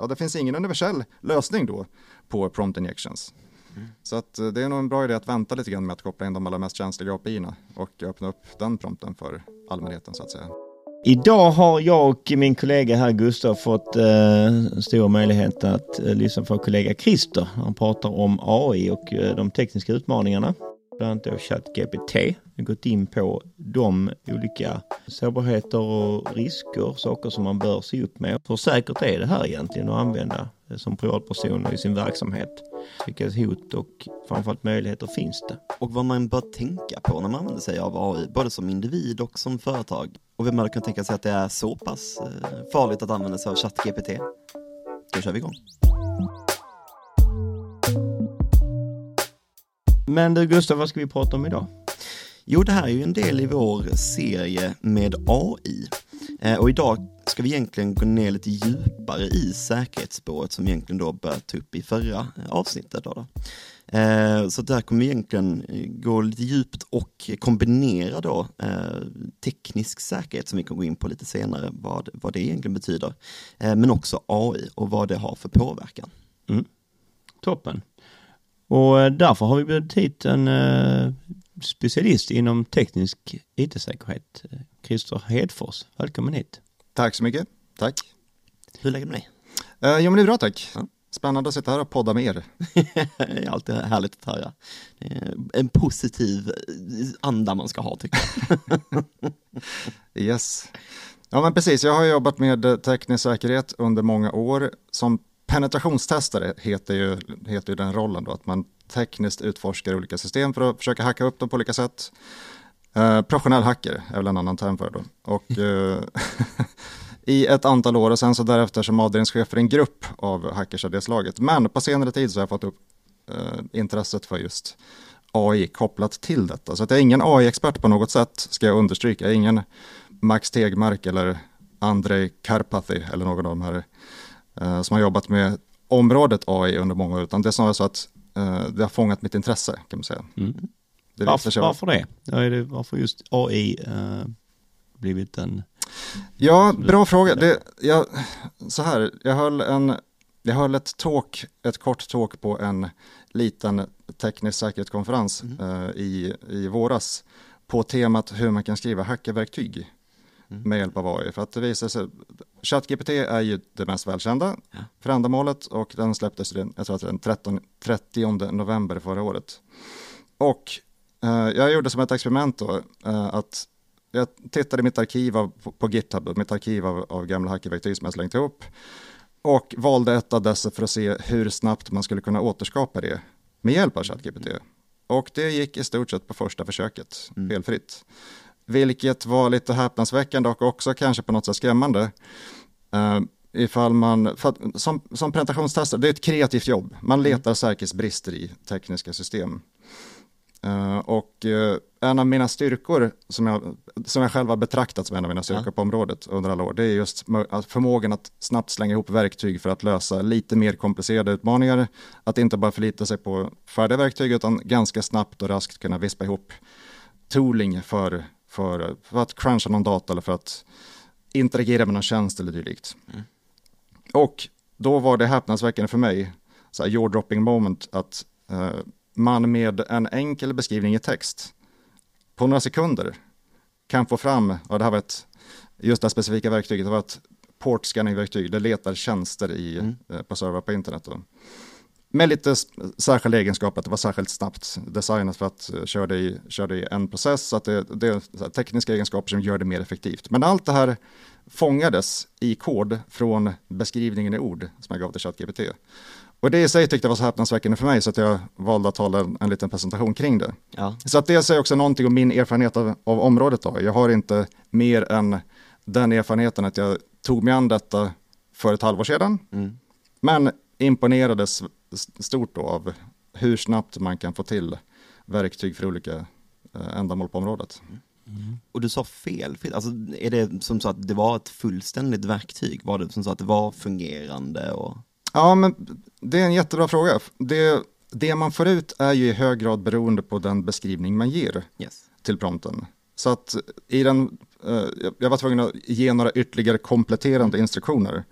Ja, det finns ingen universell lösning då på prompt injections. Mm. Så att eh, det är nog en bra idé att vänta lite grann med att koppla in de allra mest känsliga API-erna och öppna upp den prompten för allmänheten så att säga. Idag har jag och min kollega här Gustav fått eh, stor möjlighet att eh, lyssna på kollega Christer. Han pratar om AI och eh, de tekniska utmaningarna. Bland annat då ChatGPT. Vi har gått in på de olika sårbarheter och risker, saker som man bör se upp med. Hur säkert är det här egentligen att använda eh, som privatperson i sin verksamhet? Vilka hot och framförallt möjligheter finns det? Och vad man bör tänka på när man använder sig av AI, både som individ och som företag. Och vem hade kunnat tänka sig att det är så pass eh, farligt att använda sig av ChatGPT? Då kör vi igång. Men du Gustav, vad ska vi prata om idag? Jo, det här är ju en del i vår serie med AI. Eh, och idag ska vi egentligen gå ner lite djupare i säkerhetsspåret som egentligen då började ta upp i förra eh, avsnittet. Då, då. Eh, så där kommer vi egentligen gå lite djupt och kombinera då teknisk säkerhet som vi kan gå in på lite senare, vad, vad det egentligen betyder. Men också AI och vad det har för påverkan. Mm. Toppen. Och därför har vi bjudit hit en specialist inom teknisk IT-säkerhet, Christer Hedfors. Välkommen hit. Tack så mycket. Tack. Hur lägger du dig? Uh, jo men det är bra tack. Ja. Spännande att sitta här och podda med er. det är alltid härligt att höra. En positiv anda man ska ha tycker jag. yes. Ja men precis, jag har jobbat med teknisk säkerhet under många år. Som penetrationstestare heter ju, heter ju den rollen då, att man tekniskt utforskar olika system för att försöka hacka upp dem på olika sätt. Uh, professionell hacker är väl en annan term för det. Och uh, i ett antal år och sen så därefter som avdelningschef för en grupp av hackers av det slaget. Men på senare tid så har jag fått upp uh, intresset för just AI kopplat till detta. Så att jag är ingen AI-expert på något sätt, ska jag understryka. Jag är ingen Max Tegmark eller Andrei Karpathy eller någon av de här som har jobbat med området AI under många år, utan det är snarare så att det har fångat mitt intresse kan man säga. Mm. Det varför, varför det? Ja, det? Varför just AI uh, blivit en... Ja, bra fråga. Det, jag, så här, jag höll, en, jag höll ett talk, ett kort talk på en liten teknisk säkerhetskonferens mm. uh, i, i våras på temat hur man kan skriva hackerverktyg mm. med hjälp av AI. För att det visar sig, ChatGPT är ju det mest välkända ja. för ändamålet och den släpptes den, jag tror att den 13, 30 november förra året. Och Uh, jag gjorde som ett experiment då, uh, att jag tittade i mitt arkiv av, på, på GitHub, mitt arkiv av, av gamla hackerverktyg som jag slängt ihop och valde ett av dessa för att se hur snabbt man skulle kunna återskapa det med hjälp av ChatGPT. Och det gick i stort sett på första försöket, mm. felfritt. Vilket var lite häpnadsväckande och också kanske på något sätt skrämmande. Uh, ifall man, för som, som penetrationstestare, det är ett kreativt jobb. Man mm. letar säkerhetsbrister i tekniska system. Uh, och uh, en av mina styrkor som jag, som jag själv har betraktat som en av mina styrkor ja. på området under alla år, det är just förmågan att snabbt slänga ihop verktyg för att lösa lite mer komplicerade utmaningar. Att inte bara förlita sig på färdiga verktyg utan ganska snabbt och raskt kunna vispa ihop tooling för, för, för att cruncha någon data eller för att interagera med någon tjänst eller dylikt. Mm. Och då var det häpnadsväckande för mig, så här jaw dropping moment, att uh, man med en enkel beskrivning i text på några sekunder kan få fram, och det här var ett, just det här specifika verktyget, det var ett port scanning-verktyg, det letar tjänster i, mm. Eh, på servrar på internet. Då. Med lite särskilda egenskaper, att det var särskilt snabbt designat för att uh, köra det i, köra det i en process, så att det, det är tekniska egenskaper som gör det mer effektivt. Men allt det här fångades i kod från beskrivningen i ord som jag gav till ChatGPT. Och det i sig tyckte jag var så häpnadsväckande för mig så att jag valde att hålla en, en liten presentation kring det. Ja. Så att det säger också någonting om min erfarenhet av, av området. Då. Jag har inte mer än den erfarenheten att jag tog mig an detta för ett halvår sedan. Mm. Men imponerades stort då av hur snabbt man kan få till verktyg för olika eh, ändamål på området. Mm. Och du sa fel, alltså är det som så att det var ett fullständigt verktyg? Var det som så att det var fungerande? Och... Ja, men det är en jättebra fråga. Det, det man får ut är ju i hög grad beroende på den beskrivning man ger yes. till prompten. Så att i den eh, jag var tvungen att ge några ytterligare kompletterande instruktioner.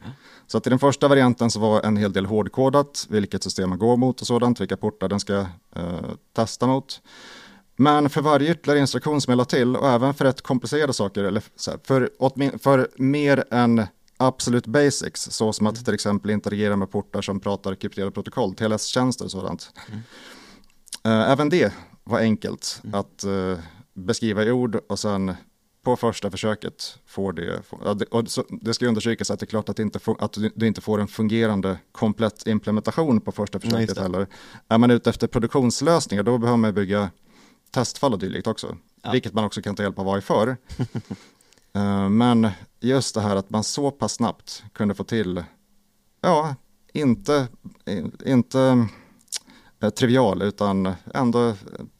Så att i den första varianten så var en hel del hårdkodat, vilket system man går mot och sådant, vilka portar den ska eh, testa mot. Men för varje ytterligare instruktion som jag la till och även för rätt komplicerade saker, eller för, för mer än absolut basics, så som att till exempel interagera med portar som pratar krypterade protokoll, TLS-tjänster och sådant. Mm. Uh, även det var enkelt mm. att uh, beskriva i ord och sen på första försöket får det, och det ska undersökas att det är klart att, inte får, att du inte får en fungerande komplett implementation på första försöket heller. Är man ute efter produktionslösningar då behöver man bygga testfall och dylikt också, ja. vilket man också kan ta hjälp av AI för. uh, men just det här att man så pass snabbt kunde få till, ja, inte, inte eh, trivial utan ändå,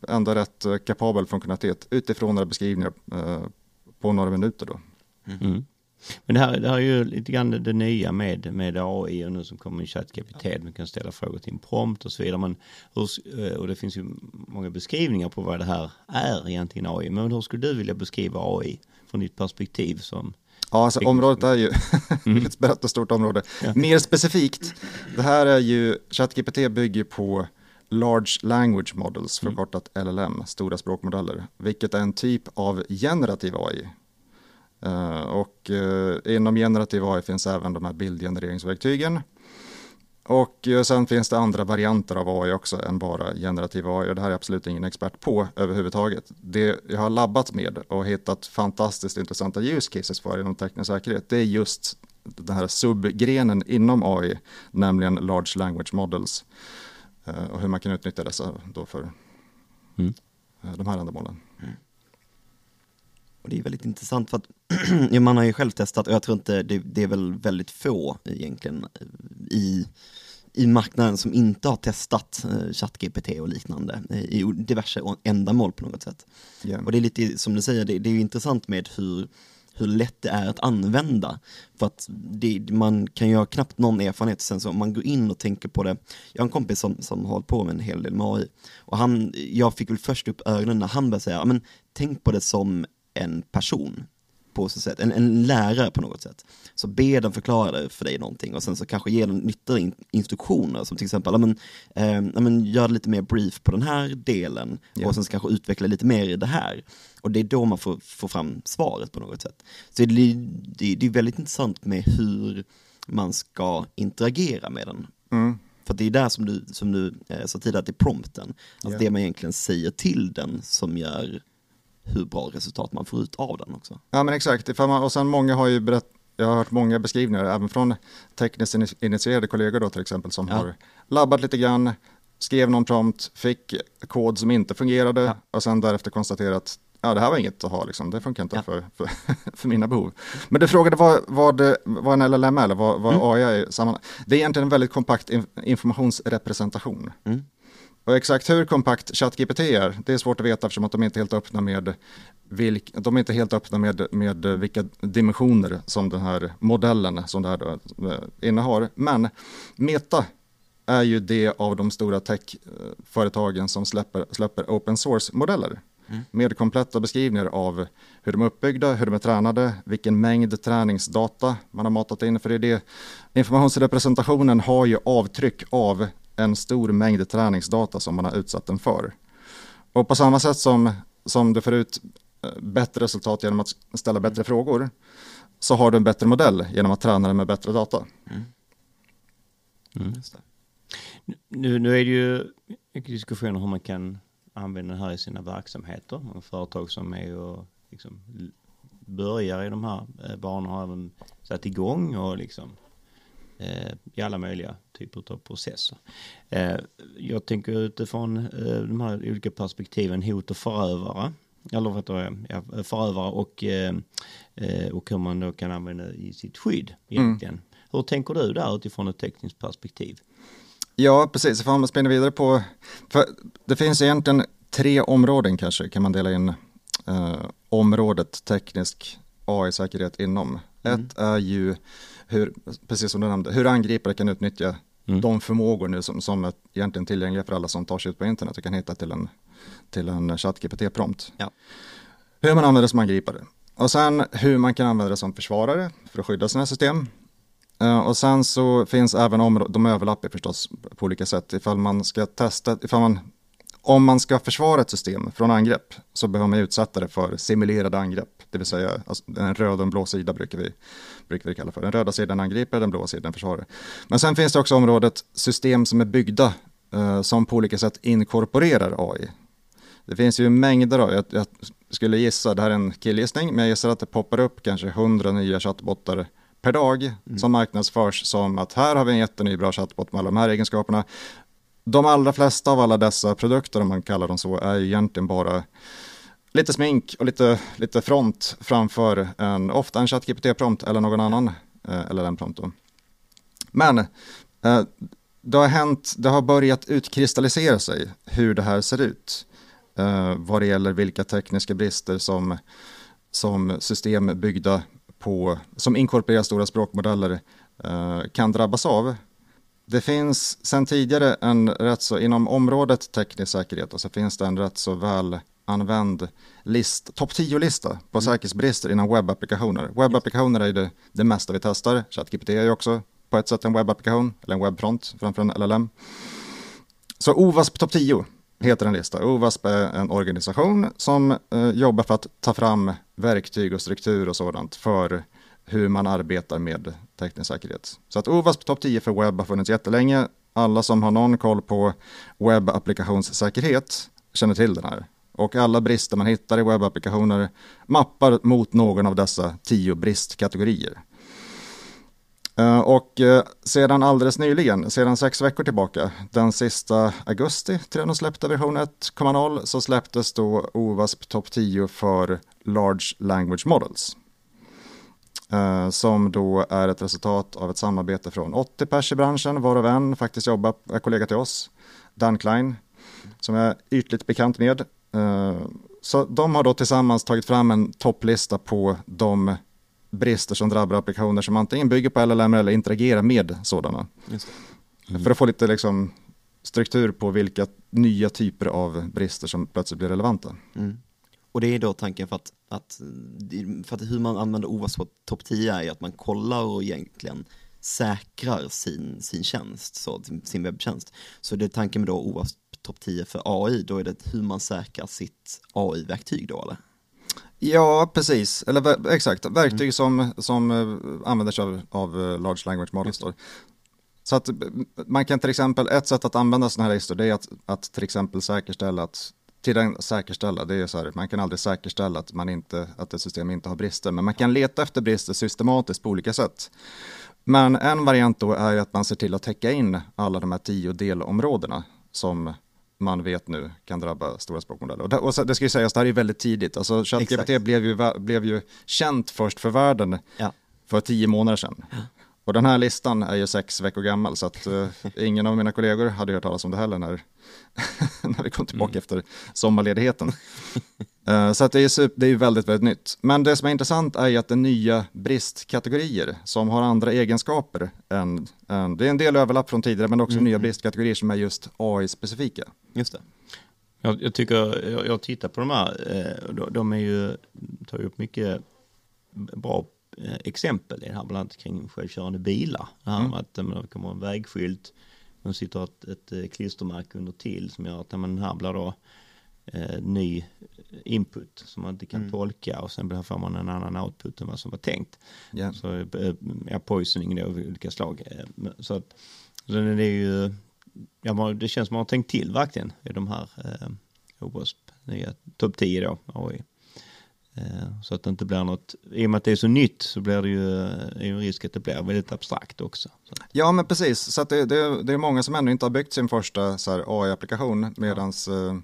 ändå rätt kapabel funktionalitet utifrån några beskrivningar eh, på några minuter då. Mm. mm. Men det här, det här är ju lite grann det nya med, med AI och nu som kommer i ChatGPT. Man kan ställa frågor till en prompt och så vidare. Men hur, eh, och det finns ju många beskrivningar på vad det här är egentligen AI. Men hur skulle du vilja beskriva AI från ditt perspektiv som Ja, alltså området är ju mm. ett brett och stort område. Ja. Mer specifikt, det här är ju, ChatGPT bygger på Large Language Models, mm. förkortat LLM, stora språkmodeller, vilket är en typ av generativ AI. Uh, eh, och uh, inom generativ AI finns även de här bildgenereringsverktygen. Och uh, sen finns det andra varianter av AI också än bara generativ AI och det här är absolut ingen expert på överhuvudtaget. Det jag har labbat med och hittat fantastiskt intressanta use cases för inom teknisk säkerhet, det är just den här subgrenen inom AI, nämligen Large Language Models. Eh, och hur man kan utnyttja dessa då för mm. Eh, de här ändamålen. Mm. Och det är väldigt intressant för att man har ju själv testat och jag tror inte det, det, är väl väldigt få egentligen i, i marknaden som inte har testat eh, ChatGPT och liknande i diverse ändamål på något sätt. Yeah. Och det är lite som du säger, det, det är ju intressant med hur hur lätt det är att använda. För att det, man kan ju ha knappt någon erfarenhet sen så om man går in och tänker på det. Jag har en kompis som, som har hållit på med en hel del med AI och han, jag fick väl först upp ögonen när han började säga, men tänk på det som en person på så sätt, en, en lärare på något sätt. Så be den förklara för dig någonting och sen så kanske ge den ytterligare instruktioner som till exempel, men, eh, men, gör lite mer brief på den här delen yeah. och sen så kanske utveckla lite mer i det här. Och det är då man får, får fram svaret på något sätt. Så det, det, det är väldigt intressant med hur man ska interagera med den. Mm. För det är där som du, som du eh, sa tidigare, att det är prompten. Alltså yeah. det man egentligen säger till den som gör hur bra resultat man får ut av den också. Ja men exakt, man, och sen många har ju berättat jag har hört många beskrivningar, även från tekniskt initierade kollegor då till exempel, som ja. har labbat lite grann, skrev någon prompt, fick kod som inte fungerade ja. och sen därefter konstaterat ja det här var inget att ha, liksom. det funkar inte ja. för, för, för, mina behov. Men du frågade vad, vad, vad en LLM är, eller vad, vad mm. AI är i sammanhang. Det är egentligen en väldigt kompakt informationsrepresentation. Mm. Och exakt hur kompakt ChatGPT är, det är svårt att veta eftersom att de inte är helt öppna med, vilk, de är inte helt öppna med, med vilka dimensioner som den här modellen som det här eh, innehar. Men Meta är ju det av de stora techföretagen som släpper, släpper open source-modeller. Mm. Med kompletta beskrivningar av hur de är uppbyggda, hur de är tränade, vilken mängd träningsdata man har matat in. För det är det, informationsrepresentationen har ju avtryck av en stor mängd träningsdata som man har utsatt den för. Och på samma sätt som, som du får ut eh, bättre resultat genom att ställa bättre frågor så har du en bättre modell genom att träna den med bättre data. Mm. Mm. Nu, nu är det ju mycket diskussioner om hur man kan använda det här i sina verksamheter. Många företag som är och liksom börjar i de här eh, banorna har även satt igång och liksom i alla möjliga typer av processer. Eh, jag tänker utifrån eh, de här olika perspektiven, hot och förövare, eller vad heter det, förövare och, och hur man då kan använda det i sitt skydd egentligen. Mm. Hur tänker du där utifrån ett tekniskt perspektiv? Ja, precis. Får man spinna vidare på, för det finns egentligen tre områden kanske, kan man dela in eh, området teknisk AI-säkerhet inom. Mm. Ett är ju hur, precis som du nämnde, hur angripare kan utnyttja mm. de förmågor nu som, som är egentligen tillgängliga för alla som tar sig ut på internet och kan hitta till en, till en ChatGPT-prompt. Ja. Hur man använder det som angripare. och sen hur man kan använda det som försvarare för att skydda sina system. Uh, och sen så finns även områden, de överlappar förstås på olika sätt. Ifall man ska testa, ifall man, om man ska försvara ett system från angrepp så behöver man utsätta det för simulerade angrepp. Det vill säga alltså, en röd och en blå sida brukar vi, brukar vi kalla för. Den röda sidan angriper, den blåa sidan försvarar. Men sen finns det också området system som är byggda uh, som på olika sätt inkorporerar AI. Det finns ju mängder av, jag, jag skulle gissa, det här är en killgissning, men jag gissar att det poppar upp kanske hundra nya chattbottar per dag mm. som marknadsförs som att här har vi en jätteny bra chattbot med alla de här egenskaperna. De allra flesta av alla dessa produkter, om man kallar dem så, är ju egentligen bara lite smink och lite, lite front framför en, ofta en ChatGPT-prompt eller någon annan eh, eller den prompt Men eh, det har hänt, det har börjat utkristallisera sig hur det här ser ut eh, vad det gäller vilka tekniska brister som, som system byggda på, som inkorporerar stora språkmodeller eh, kan drabbas av. Det finns sedan tidigare en rätt så, inom området teknisk säkerhet och så finns det en rätt så väl använd list, topp 10-lista på mm. säkerhetsbrister inom webbapplikationer. Webbapplikationer är det, det mesta vi testar. ChatGPT är ju också på ett sätt en webbapplikation, eller en webbfront framför en LLM. Så OWASP topp 10 heter en lista. OWASP är en organisation som eh, jobbar för att ta fram verktyg och struktur och sådant för hur man arbetar med teknisk säkerhet. Så att OWASP topp 10 för webb har funnits jättelänge. Alla som har någon koll på webbapplikationssäkerhet känner till den här. Och alla brister man hittar i webbapplikationer mappar mot någon av dessa tio bristkategorier. Eh, och eh, sedan alldeles nyligen, sedan sex veckor tillbaka, den sista augusti till de släppte version 1.0 så släpptes då OWASP topp 10 för Large Language Models. Uh, som då är ett resultat av ett samarbete från 80 pers i branschen, varav en faktiskt jobbar, är kollega till oss, Dan Klein, som är ytligt bekant med. Uh, så de har då tillsammans tagit fram en topplista på de brister som drabbar applikationer som antingen bygger på LLM eller interagerar med sådana. Mm. För att få lite liksom, struktur på vilka nya typer av brister som plötsligt blir relevanta. Mm. Och det är då tanken för att, att, för att hur man använder OWASP topp 10 är att man kollar och egentligen säkrar sin, sin tjänst, så, sin webbtjänst. Så det är tanken med då OWASP topp 10 för AI, då är det hur man säkrar sitt AI-verktyg då eller? Ja, precis. Eller exakt, verktyg mm. som, som uh, använder sig av, av uh, Large Language Models. Så att man kan till exempel, ett sätt att använda sådana här listor det är att, att till exempel säkerställa att till den säkerställa, det är så här, man kan aldrig säkerställa att, man inte, att ett system inte har brister, men man kan leta efter brister systematiskt på olika sätt. Men en variant då är att man ser till att täcka in alla de här tio delområdena som man vet nu kan drabba stora språkmodeller. Och det, och det ska ju sägas, det här är väldigt tidigt. Alltså ChatGPT blev ju, blev ju känt först för världen ja. för tio månader sedan. Ja. Och den här listan är ju sex veckor gammal så att uh, ingen av mina kollegor hade hört talas om det heller när, när vi kom tillbaka mm. efter sommarledigheten. uh, så att det är, det är väldigt, väldigt nytt. Men det som är intressant är ju att det är nya bristkategorier som har andra egenskaper än, än det är en del överlapp från tidigare men också mm. nya bristkategorier som är just AI-specifika. Just det. Jag, jag tycker, jag, jag, tittar på de här, eh, de, de är ju, tar ju upp mycket bra Eh, exempel i det här, bland annat kring självkörande bilar. Det här mm. att det kommer en vägskylt, men sitter ett, ett eh, klistermärke under till som gör att den här blir då eh, ny input som man inte kan mm. tolka och sen får man en annan output än vad som var tänkt. Yeah. Så eh, ja, poisoning då av olika slag. Så att så det är ju, ja, det känns som man har tänkt till verkligen i de här eh, OWASP, nya topp 10 då, AI. Eh, så att det inte blir något, i och med att det är så nytt så blir det ju är en risk att det blir väldigt abstrakt också. Så. Ja men precis, så att det, det, det är många som ännu inte har byggt sin första AI-applikation. Medans, ja. Eh,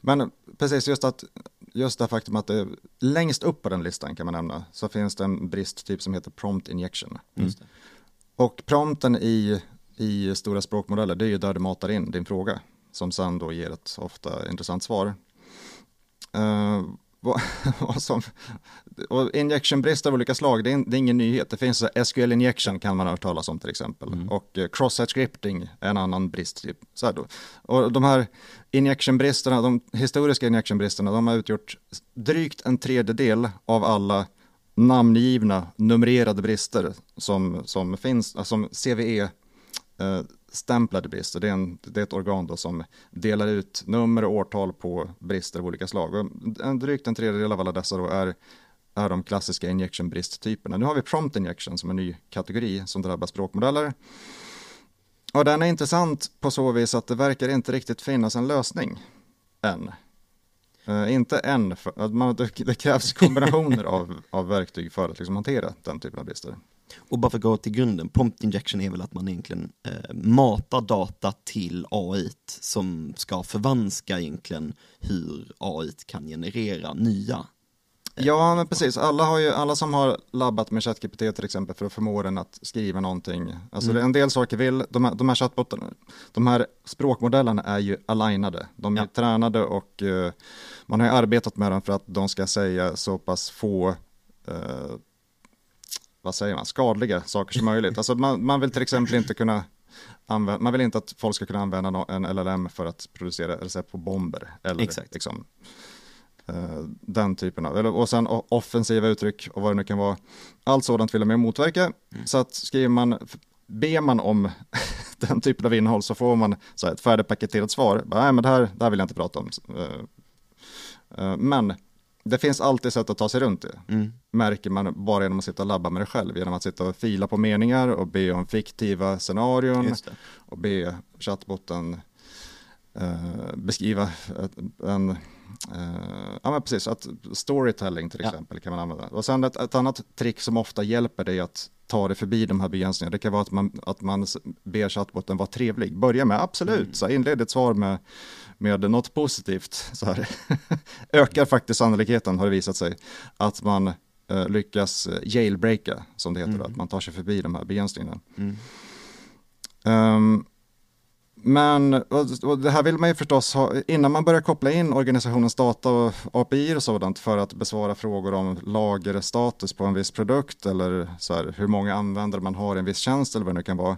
men precis just att just det faktum att det längst upp på den listan kan man nämna så finns det en bristtyp som heter prompt injection. Mm. Och prompten i, i stora språkmodeller det är ju där du matar in din fråga som sen då ger ett ofta intressant svar. Uh, vad, som, och injectionbrist av olika slag, det är, det är, ingen nyhet. Det finns SQL injection kan man ha hört talas om till exempel. Mm. Och eh, cross-site scripting är en annan brist. Typ. Så här då. Och de här injectionbristerna, de historiska injectionbristerna, de har utgjort drygt en tredjedel av alla namngivna, numrerade brister som, som finns, alltså som CVE eh, stämplade brister. Det är, en, det är ett organ då som delar ut nummer och årtal på brister av olika slag. Och en, drygt en tredjedel av alla dessa då är, är de klassiska injection bristtyperna. Nu har vi prompt injection som en ny kategori som drabbar språkmodeller. Och den är intressant på så vis att det verkar inte riktigt finnas en lösning än. Uh, inte än, för, man, det, det, krävs kombinationer av, av verktyg för att liksom hantera den typen av brister. Och bara för att gå till grunden, prompt injection är väl att man egentligen eh, matar data till AI som ska förvanska egentligen hur AI kan generera nya Ja, men precis. Alla, har ju, alla som har labbat med ChatGPT till exempel för att förmå den att skriva någonting. Alltså mm. en del saker vill, de här, de här chatbottarna, de här språkmodellerna är ju alignade. De är ja. tränade och uh, man har ju arbetat med dem för att de ska säga så pass få uh, vad säger man, skadliga saker som möjligt. Alltså man, man vill till exempel inte kunna använda, man vill inte att folk ska kunna använda en LLM för att producera recept på bomber. Eller Exakt. Liksom, Eh, den typen av, och sen offensiva uttryck och vad det nu kan vara. Allt sådant vill de motverka. Mm. Så att skriver man, ber man om den typen av innehåll så får man så här, ett färdigpaketerat svar. Nej, men det här, det här vill jag inte prata om. Eh, eh, men det finns alltid sätt att ta sig runt det. Mm. Märker man bara genom att sitta och labba med det själv. Genom att sitta och fila på meningar och be om fiktiva scenarion. Och be chattbotten uh, beskriva en ja men precis, att storytelling till exempel ja. kan man använda. Och sen ett, ett, annat trick som ofta hjälper dig att ta dig förbi de här begränsningarna, det kan vara att man, att man ber chattbotten vara trevlig. Börja med absolut, mm. så inled ett svar med, med något positivt. Så här. Ökar faktiskt sannolikheten, har det visat sig, att man uh, lyckas jailbreaka, som det heter, mm. att man tar sig förbi de här begränsningarna. Mm. Um, men det här vill man ju förstås ha, innan man börjar koppla in organisationens data och API och sådant för att besvara frågor om lagerstatus på en viss produkt eller så här, hur många användare man har i en viss tjänst eller vad det nu kan vara.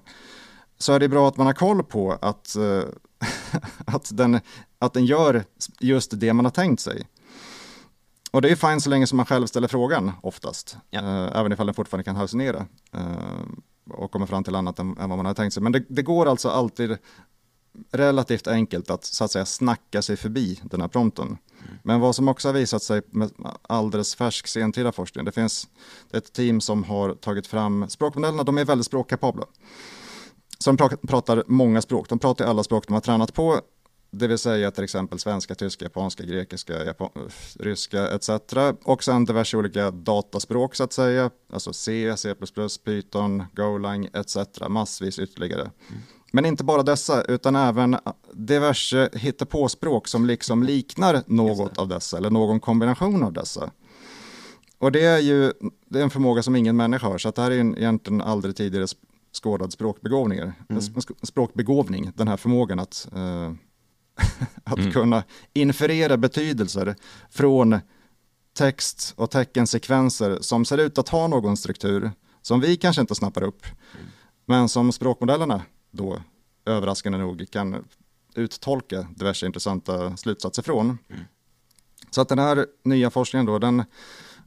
Så är det bra att man har koll på att, uh, att, den, att den gör just det man har tänkt sig. Och det är fint så länge som man själv ställer frågan oftast, ja. uh, även ifall den fortfarande kan hallucinera. Uh, och kommer fram till annat än, än vad man har tänkt sig. Men det, det, går alltså alltid relativt enkelt att så att säga snacka sig förbi den här prompten. Mm. Men vad som också har visat sig med alldeles färsk sentida forskning, det finns ett team som har tagit fram språkmodellerna, de är väldigt språkkapabla. Så de pratar många språk, de pratar alla språk de har tränat på, det vill säga till exempel svenska, tyska, japanska, grekiska, Japan ryska etc. Och sen diverse olika dataspråk så att säga, alltså C, C++, Python, Golang etc. Massvis ytterligare. Mm. Men inte bara dessa, utan även diverse hittepåspråk som liksom liknar något av dessa, eller någon kombination av dessa. Och det är ju det är en förmåga som ingen människa har, så att det här är egentligen aldrig tidigare skådad språkbegåvning. Mm. Språkbegåvning, den här förmågan att, eh, att mm. kunna inferera betydelser från text och teckensekvenser som ser ut att ha någon struktur som vi kanske inte snappar upp, mm. men som språkmodellerna då överraskande nog kan uttolka diverse intressanta slutsatser från. Mm. Så att den här nya forskningen då, den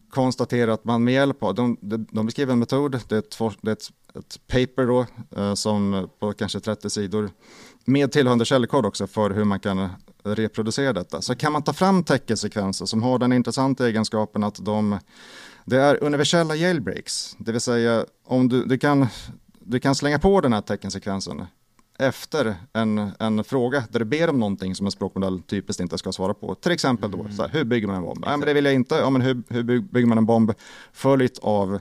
konstaterar att man med hjälp av, de, de beskriver en metod, det är ett, det är ett, ett paper då, eh, som på kanske 30 sidor, med tillhörande källkod också för hur man kan reproducera detta. Så kan man ta fram teckensekvenser som har den intressanta egenskapen att de, det är universella jailbreaks, det vill säga om du, du kan du kan slänga på den här teckensekvensen efter en, en fråga där du ber om någonting som en språkmodell typiskt inte ska svara på. Till exempel då, mm. här, hur bygger man en bomb? Nej, men det vill jag inte. Ja, men hur, hur bygger man en bomb? Följt av,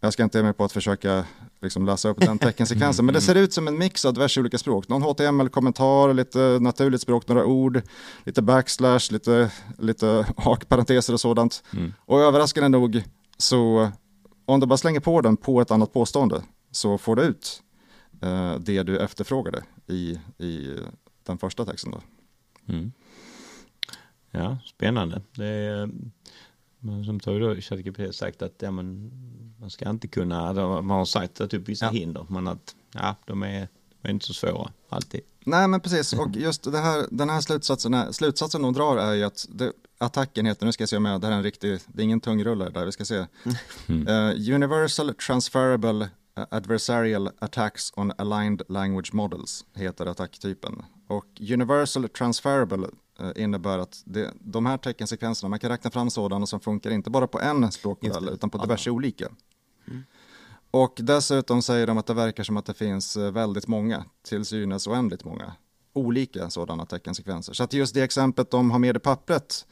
jag ska inte ge mig på att försöka liksom läsa upp den teckensekvensen, men det ser ut som en mix av diverse olika språk. Någon HTML-kommentar, lite naturligt språk, några ord, lite backslash, lite, lite hakparenteser och sådant. Mm. Och överraskande nog så om du bara slänger på den på ett annat påstående så får du ut eh, det du efterfrågade i, i den första texten. Då. Mm. Ja, spännande. Det är, som ChatGPT sagt att ja, men, man ska inte kunna, man har sagt att typ vissa ja. hinder, men att ja, de är, de är inte så svåra alltid. Nej, men precis, och just det här, den här slutsatsen, slutsatsen de drar är ju att det, attacken heter, nu ska jag se om jag, det här är en riktig, det är ingen tungrullare där, vi ska se. Uh, Universal Transferable Adversarial Attacks on Aligned Language Models heter attacktypen. Och Universal Transferable uh, innebär att det, de här teckensekvenserna, man kan räkna fram sådana som funkar inte bara på en språkmodell utan på diverse ja. olika. Mm. Och dessutom säger de att det verkar som att det finns väldigt många, till synes oändligt många, olika sådana teckensekvenser. Så att just det exemplet de har med i pappret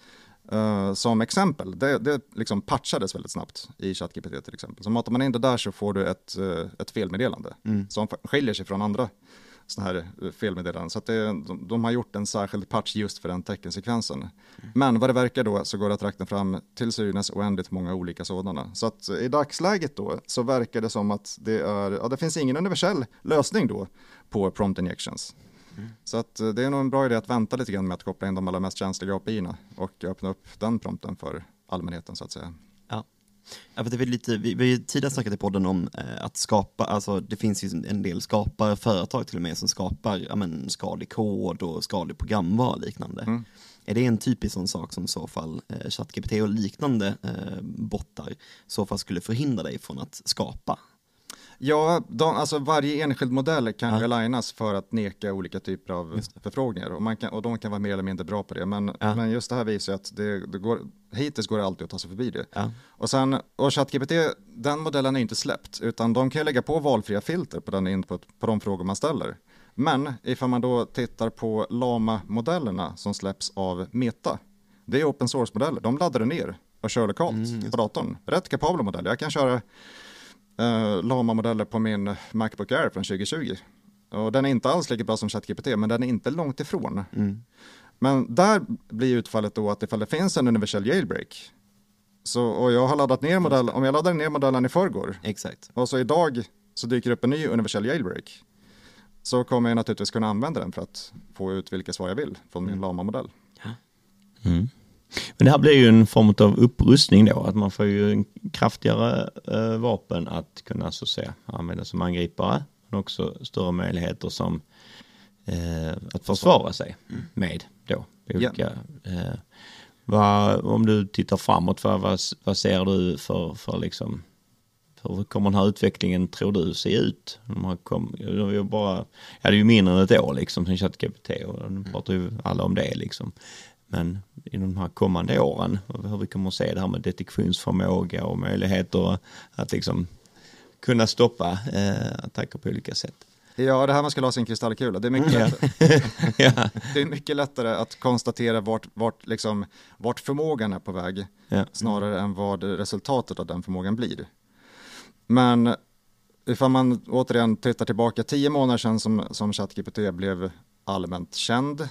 uh, som exempel, det, det liksom patchades väldigt snabbt i ChatGPT till exempel. Så matar man in det där så får du ett, uh, ett felmeddelande mm. som skiljer sig från andra sådana här eh, felmeddelanden. Så att det, de, de, har gjort en särskild patch just för den teckensekvensen. Mm. Men vad det verkar då så går det att räkna fram till synes oändligt många olika sådana. Så att i dagsläget då så verkar det som att det är, ja det finns ingen universell lösning då på prompt injections. Så att eh, det är nog en bra idé att vänta lite grann med att koppla in de allra mest känsliga API-erna och öppna upp den prompten för allmänheten så att säga. Ja. Ja, för det är lite, vi, vi har tidigare snackat i podden om eh, att skapa, alltså det finns ju en del skapare, företag till och med som skapar ja, men, skadlig kod och skadlig programvara och liknande. Mm. Är det en typisk sån sak som i så fall eh, ChatGPT och liknande eh, bottar så fall skulle förhindra dig från att skapa? Ja, de, alltså varje enskild modell kan ja. alignas för att neka olika typer av förfrågningar och, man kan, och de kan vara mer eller mindre bra på det. Men, ja. men just det här visar att det, det går, hittills går det alltid att ta sig förbi det. Ja. Och sen, och ChatGPT, den modellen är inte släppt, utan de kan lägga på valfria filter på den input, på de frågor man ställer. Men ifall man då tittar på Lama-modellerna som släpps av Meta, det är open source-modeller, de laddar ner och kör lokalt mm, på datorn. Rätt kapabla modeller, jag kan köra eh, Lama-modeller på min Macbook Air från 2020. Och den är inte alls lika bra som ChatGPT, men den är inte långt ifrån. Mm. Men där blir utfallet då att ifall det finns en universell jailbreak, så, och jag har laddat ner modellen, om jag laddar ner modellen i förrgår, Exakt. och så idag så dyker upp en ny universell jailbreak, så kommer jag naturligtvis kunna använda den för att få ut vilka svar jag vill från min mm. Lama-modell. Ja. Mm. Men det här blir ju en form av upprustning då, att man får ju en kraftigare eh, vapen att kunna så att säga använda som angripare, men också större möjligheter som eh, att försvara sig mm. med då. Olika, yeah. eh, vad, om du tittar framåt, för, vad, vad ser du för, för liksom hur kommer den här utvecklingen, tror du, se ut? De kom, de bara, ja, det är ju mindre än ett år liksom sen ChatGPT och nu pratar ju alla om det liksom. Men i de här kommande åren, hur vi kommer att se det här med detektionsförmåga och möjligheter att liksom kunna stoppa eh, attacker på olika sätt. Ja, det här man ska ha sin kristallkula, det är mycket mm. lättare. ja. Det är mycket lättare att konstatera vart, vart, liksom, vart förmågan är på väg, ja. snarare än vad resultatet av den förmågan blir. Men ifall man återigen tittar tillbaka tio månader sedan som, som ChatGPT blev allmänt känd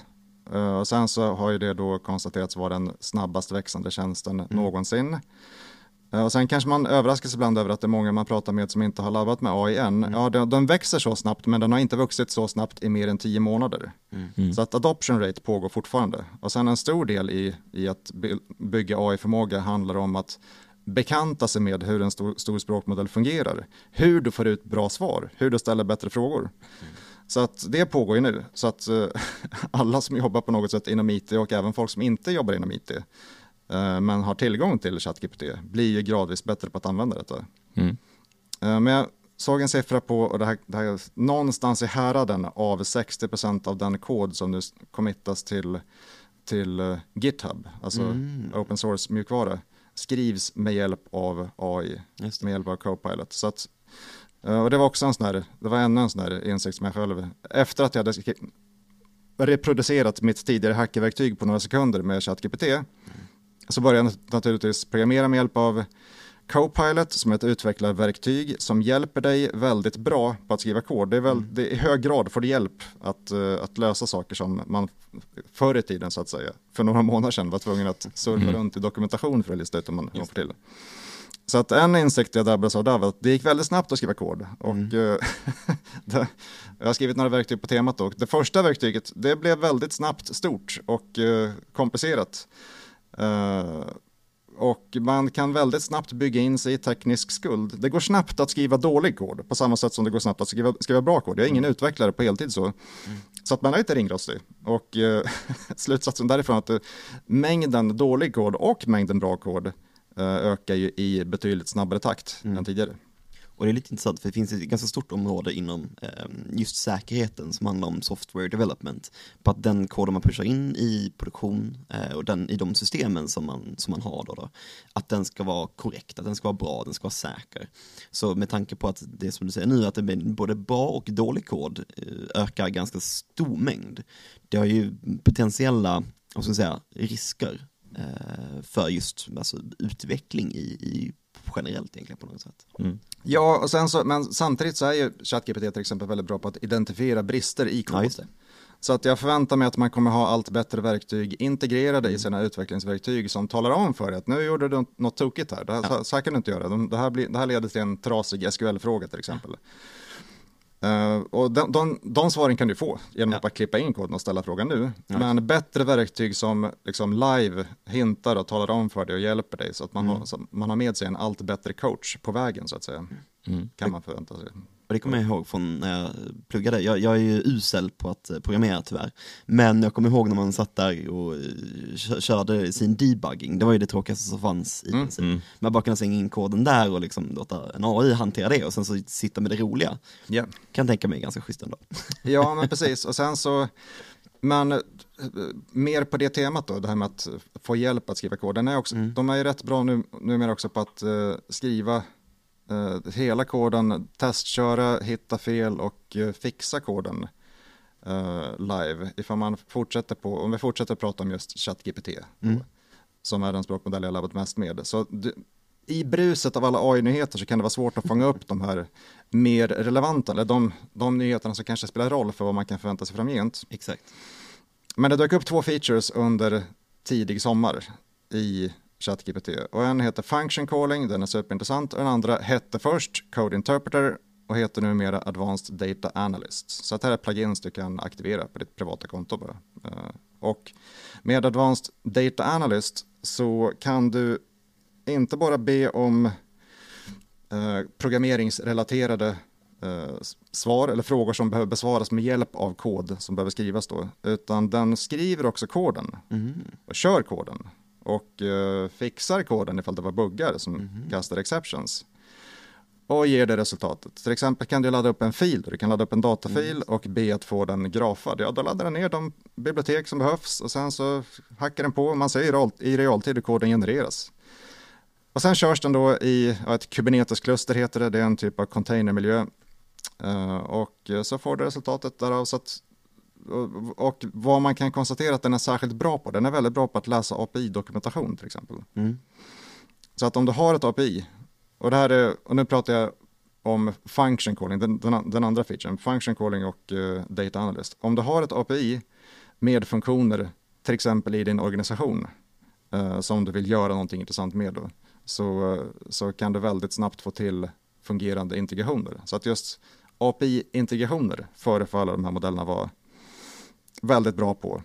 och sen så har ju det då konstaterats vara den snabbast växande tjänsten mm. någonsin. Uh, och sen kanske man överraskas ibland över att det är många man pratar med som inte har labbat med AI än. Mm. Ja, den, den, växer så snabbt men den har inte vuxit så snabbt i mer än tio månader. Mm. mm. Så att adoption rate pågår fortfarande. Och sen en stor del i, i att bygga AI-förmåga handlar om att bekanta sig med hur en stor, stor språkmodell fungerar. Hur du får ut bra svar, hur du ställer bättre frågor. Mm. Så att det pågår ju nu. Så att uh, alla som jobbar på något sätt inom IT och även folk som inte jobbar inom IT uh, men har tillgång till ChatGPT blir ju gradvis bättre på att använda detta. Mm. Uh, men jag såg en siffra på, och det här, det här någonstans i häraden av 60% av den kod som nu committas till, till GitHub, alltså mm. open source mjukvara, skrivs med hjälp av AI, med hjälp av Copilot. Så att Eh, och det var också en sån här, det var ännu en sån här insikt som jag själv, efter att jag hade reproducerat mitt tidigare hackerverktyg på några sekunder med ChatGPT, mm. så började jag naturligtvis programmera med hjälp av Copilot som är ett utvecklarverktyg som hjälper dig väldigt bra på att skriva kod. Det är, väl, mm. det är i hög grad får du hjälp att, uh, att lösa saker som man förr i tiden så att säga, för några månader sedan var tvungen att surfa mm. runt i dokumentation för att lista ut om man får till. Så att en insikt jag drabbades av där var att det gick väldigt snabbt att skriva kod. Och, mm. Eh, det, jag har skrivit några verktyg på temat då. Det första verktyget, det blev väldigt snabbt stort och uh, komplicerat. Uh, och man kan väldigt snabbt bygga in sig i teknisk skuld. Det går snabbt att skriva dålig kod på samma sätt som det går snabbt att skriva, skriva bra kod. Jag är ingen mm. utvecklare på heltid så. Mm. så att man är lite ringrostig. Och eh, slutsatsen därifrån att eh, mängden dålig kod och mängden bra kod eh, ökar ju i betydligt snabbare takt än tidigare. Och det är lite intressant för det finns ett ganska stort område inom eh, just säkerheten som handlar om software development. På att den koden man pushar in i produktion eh, och den, i de systemen som man, som man har då, då, att den ska vara korrekt, att den ska vara bra, den ska vara säker. Så med tanke på att det som du säger nu, att det blir både bra och dålig kod eh, ökar ganska stor mängd. Det har ju potentiella, vad ska säga, risker eh, för just alltså, utveckling i, i generellt egentligen på något sätt. Mm. Ja, och sen så, men samtidigt så är ju ChatGPT till exempel väldigt bra på att identifiera brister i kod. Ja. Så att jag förväntar mig att man kommer ha allt bättre verktyg integrerade i sina utvecklingsverktyg som talar om för dig att nu gjorde du något tokigt här, det här, så, så här kan du inte göra, De- det här, blir, det här leder till en trasig SQL-fråga till exempel. Eh, och de, de, de svaren kan du få genom Ja. att bara klippa in koden och ställa frågan nu. Men bättre verktyg som liksom live hintar och talar om för dig och hjälper dig så att man, har, så att man har med sig en allt bättre coach på vägen så att säga. Kan man förvänta sig. Och det kommer jag ihåg från när jag pluggade. Jag, jag är ju usel på att eh, programmera tyvärr. Men jag kommer ihåg när man satt där och eh, kö- körde sin debugging. Det var ju det tråkigaste som fanns i princip. Man bara kunde slänga in koden där och liksom låta en AI hantera det och sen så sitta med det roliga. Ja. Kan tänka mig ganska schysst ändå. Ja, men precis. Och sen så, men eh, mer på det temat då, det här med att få hjälp att skriva kod. Den är också, De är ju rätt bra nu, numera också på att eh, skriva eh, hela koden, testköra, hitta fel och eh, fixa koden eh, live. Ifall man fortsätter på, om vi fortsätter prata om just ChatGPT, då, som är den språkmodell jag labbat mest med. Så du, i bruset av alla AI-nyheter så kan det vara svårt att fånga upp de här mer relevanta, eller de, de nyheterna som kanske spelar roll för vad man kan förvänta sig framgent. Exakt. Men det dök upp två features under tidig sommar i ChatGPT. Och en heter Function Calling, den är superintressant. Och den andra hette först Code Interpreter och heter numera Advanced Data Analyst. Så att det här är plugins du kan aktivera på ditt privata konto bara. Eh, Och med Advanced Data Analyst så kan du inte bara be om eh, programmeringsrelaterade eh, svar eller frågor som behöver besvaras med hjälp av kod som behöver skrivas då, utan den skriver också koden och kör koden och eh, fixar koden ifall det var buggar som kastar exceptions och ger det resultatet. Till exempel kan du ladda upp en fil, du kan ladda upp en datafil och be att få den grafad. Ja, då laddar den ner de bibliotek som behövs och sen så hackar den på och man ser i real- i realtid hur koden genereras. Och sen körs den då i ja, ett Kubernetes-kluster heter det, det är en typ av containermiljö. Eh, och så får du resultatet därav. Så att, och, vad man kan konstatera att den är särskilt bra på, den är väldigt bra på att läsa API-dokumentation till exempel. Mm. Så att om du har ett API, och det här är, och nu pratar jag om function calling, den, den, den andra featuren, function calling och eh, data analyst. Om du har ett API med funktioner, till exempel i din organisation, eh, som du vill göra någonting intressant med då, så, eh, så kan du väldigt snabbt få till fungerande integrationer. Så att just API-integrationer förefaller de här modellerna vara väldigt bra på.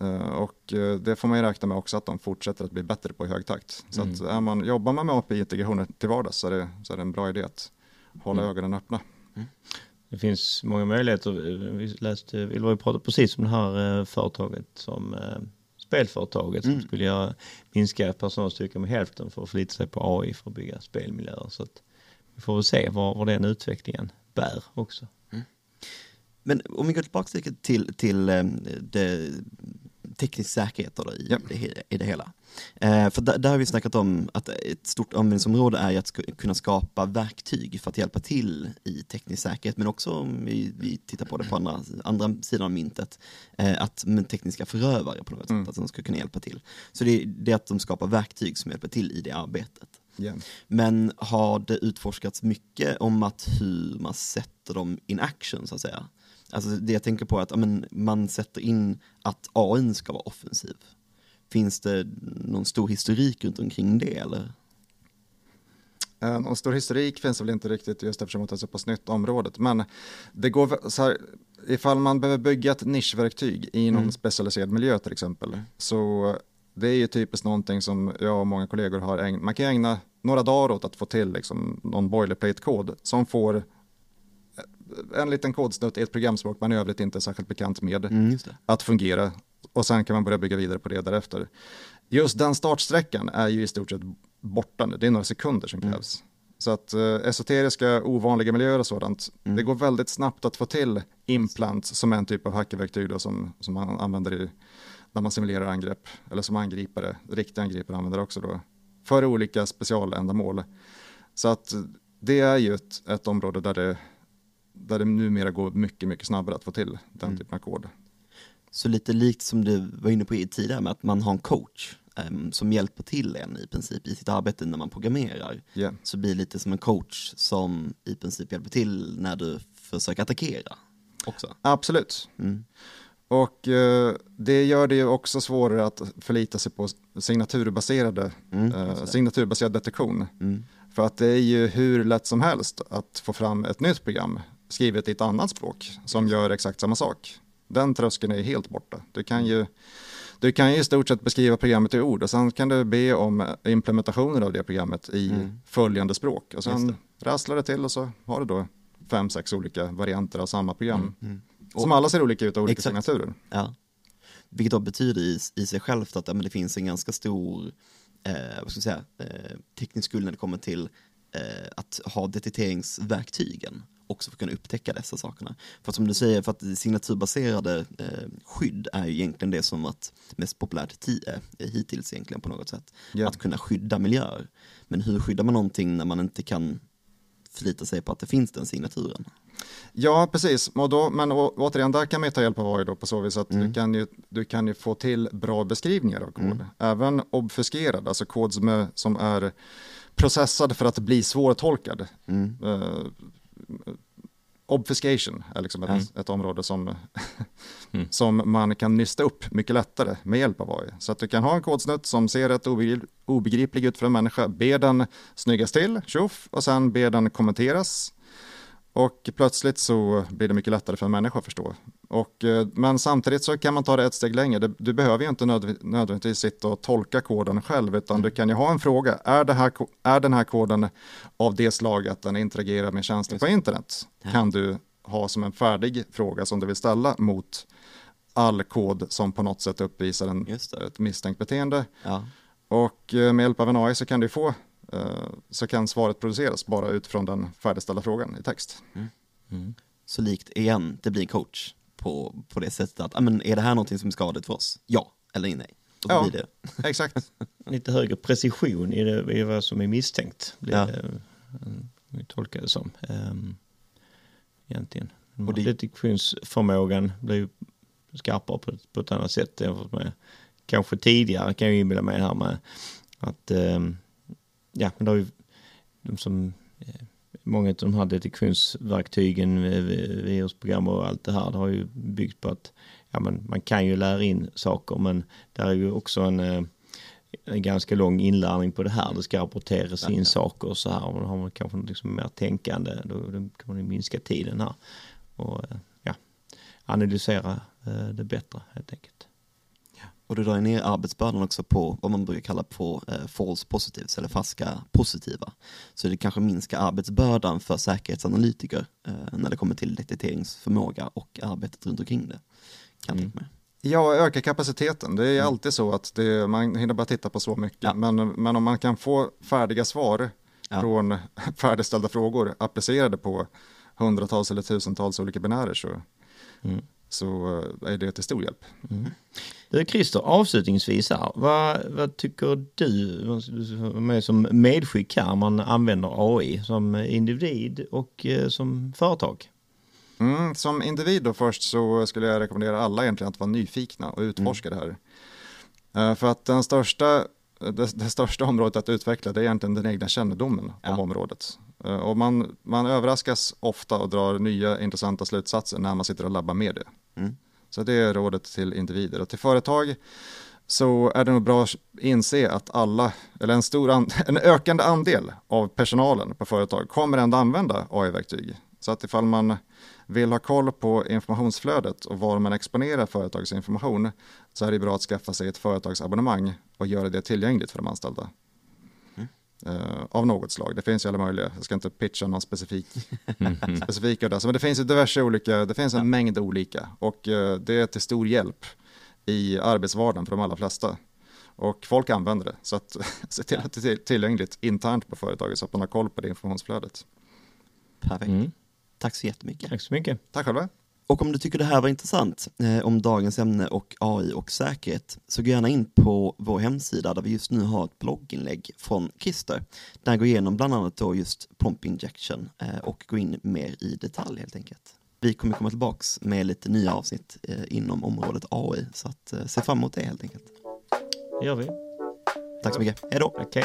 Eh, Och eh, det får man ju räkna med också att de fortsätter att bli bättre på i hög takt. Så att är man, jobbar man med API-integrationer till vardags så är, det, så är det en bra idé att hålla ögonen öppna. Det finns många möjligheter. Vi läste, ju pratade precis om det här eh, företaget som spelföretaget som skulle göra, minska personalstyrkan med hälften för att förlita sig på AI för att bygga spelmiljöer. Så att vi får väl se var, var den utvecklingen bär också. Men om vi går tillbaka till, till, till eh, det, teknisk säkerhet då i, Ja. det, i det hela. Eh, för där, där har vi snackat om att ett stort användningsområde är att sk- kunna skapa verktyg för att hjälpa till i teknisk säkerhet, men också om vi, vi tittar på det på andra, andra sidan av myntet, eh, att med tekniska förövare på något sätt, att de ska kunna hjälpa till. Så det, det är att de skapar verktyg som hjälper till i det arbetet. Yeah. Men har det utforskats mycket om att hur man sätter dem in action så att säga? Alltså det jag tänker på är att ja, men, man sätter in att AI ska vara offensiv. Finns det någon stor historik runt omkring det eller? Eh, Någon stor historik finns det väl inte riktigt just eftersom det är så pass nytt området. Men det går så här, ifall man behöver bygga ett nischverktyg i någon specialiserad miljö till exempel. Så det är ju typiskt någonting som jag och många kollegor har ägnat, man kan ägna några dagar åt att få till liksom någon boilerplate-kod som får en liten kodsnutt i ett programspråk man i övrigt inte är särskilt bekant med Mm, att fungera och sen kan man börja bygga vidare på det därefter. Just den startsträckan är ju i stort sett borta nu, det är några sekunder som Mm. krävs. Så att eh, esoteriska, ovanliga miljöer och sådant, Mm. det går väldigt snabbt att få till implant som är en typ av hackerverktyg då, som, som man använder i, när man simulerar angrepp, eller som angripare, riktiga angripare använder också då, för olika specialändamål. Så att det är ju ett, ett område där det, där det numera går mycket, mycket snabbare att få till den Mm. typen av kod. Så lite likt som du var inne på tidigare med att man har en coach em, som hjälper till en i princip i sitt arbete när man programmerar. Yeah. Så blir det lite som en coach som i princip hjälper till när du försöker attackera också. Absolut. Mm. Och eh, det gör det ju också svårare att förlita sig på signaturbaserade, Mm, eh, signaturbaserad detektion. Mm. För att det är ju hur lätt som helst att få fram ett nytt program skrivet i ett annat språk som gör exakt samma sak. Den tröskeln är helt borta. Du kan ju, du kan ju i stort sett beskriva programmet i ord och sen kan du be om implementationer av det programmet i Mm. följande språk. Och sen rasslar det till och så har du då fem, sex olika varianter av samma program. Mm. Som alla ser olika ut och olika Exakt. signaturer. Ja. Vilket då betyder i, i sig självt att ja, men det finns en ganska stor eh, vad ska säga, eh, teknisk skuld när det kommer till eh, att ha detekteringsverktygen också för att kunna upptäcka dessa sakerna. För att som du säger, för att signaturbaserade eh, skydd är ju egentligen det som varit mest populärt ti- eh, hittills egentligen på något sätt. Ja. Att kunna skydda miljöer. Men hur skyddar man någonting när man inte kan förlita sig på att det finns den signaturen? Ja, precis. Och då, men å, återigen, där kan man ju ta hjälp av AI då på så vis att Mm. du, kan ju, du kan ju få till bra beskrivningar av kod. Mm. Även obfuskerad, alltså kod som är, som är processad för att bli svårtolkad. Mm. Uh, obfuscation är liksom ett, Mm. ett område som, Mm. som man kan nysta upp mycket lättare med hjälp av AI. Så att du kan ha en kodsnutt som ser rätt obegrip, obegriplig ut för en människa, be den snyggas till, tjoff, och sen be den kommenteras. Och plötsligt så blir det mycket lättare för en människa att förstå. Och, eh, men samtidigt så kan man ta det ett steg längre. Du, behöver ju inte nödv- nödvändigtvis sitta och tolka koden själv, utan du kan ju ha en fråga. Är, det här, är den här koden av det slag att den interagerar med tjänster på internet? Kan du ha som en färdig fråga som du vill ställa mot all kod som på något sätt uppvisar en, ett misstänkt beteende. Ja. Och eh, med hjälp av en AI så kan du få eh, så kan svaret produceras bara utifrån den färdigställda frågan i text. Mm. Så likt igen, det blir coach på, på det sättet att, ah, men är det här någonting som är skadligt för oss? Ja eller nej. Och så Ja. blir det. Exakt. Lite högre precision i, det, i vad som är misstänkt. Blir Ja. det, eh, vi tolkar det som. Um, egentligen. Och det- Detektionsförmågan blir ju skarpare på, ett- på ett annat sätt jämfört med kanske tidigare kan jag inbilla mig här med att ehm, ja, men det har ju de som eh, många av de här detektionsverktygen, eh, virusprogram och allt det här, det har ju byggt på att ja, men man kan ju lära in saker, men där är ju också en, eh, en ganska lång inlärning på det här. Det ska rapporteras in saker och så här. Och då har man kanske liksom mer tänkande, då, då kan man ju minska tiden här och eh, ja, analysera det bättre helt enkelt. Och det drar ner arbetsbördan också på vad man brukar kalla på eh, false positives eller falska positiva. Så det kanske minskar arbetsbördan för säkerhetsanalytiker eh, när det kommer till detekteringsförmåga och arbetet runt omkring det. Kan Mm. mig. Ja, öka kapaciteten. Det är alltid så att det, man hinner bara titta på så mycket. Ja. Men, men om man kan få färdiga svar Ja. från färdigställda frågor applicerade på hundratals eller tusentals olika binärer så, Mm. så eh, är det till stor hjälp. Du Christer, avslutningsvis här, vad, vad tycker du, med som medskick här, man använder AI som individ och eh, som företag? Mm, som individ då först så skulle jag rekommendera alla egentligen att vara nyfikna och utforska Mm. det här. Eh, för att den största, det, det största området att utveckla det är egentligen den egna kännedomen om Ja. området. Eh, och man, man överraskas ofta och drar nya intressanta slutsatser när man sitter och labbar med det. Mm. Så det är rådet till individer. Och till företag så är det nog bra att inse att alla, eller en, stor and, en ökande andel av personalen på företag kommer ändå använda AI-verktyg. Så att ifall man vill ha koll på informationsflödet och var man exponerar företagsinformation så är det bra att skaffa sig ett företagsabonnemang och göra det tillgängligt för de anställda. Eh, av något slag. Det finns ju alla möjliga, jag ska inte pitcha någon specifik, specifika där, men det finns ju diverse olika, det finns en mängd olika och eh, det är till stor hjälp i arbetsvardagen för de allra flesta. Och folk använder det, så att se till att det är tillgängligt internt på företaget så att man har koll på det informationsflödet. Perfekt. Mm. Tack så jättemycket. Tack så mycket. Tack själva. Och om du tycker det här var intressant eh, om dagens ämne och AI och säkerhet så gå gärna in på vår hemsida där vi just nu har ett blogginlägg från Kister där jag går igenom bland annat då just prompt injection eh, och gå in mer i detalj helt enkelt. Vi kommer komma tillbaks med lite nya avsnitt eh, inom området AI så att eh, se fram emot det helt enkelt. Det gör vi. Tack så mycket, hej då! Okej.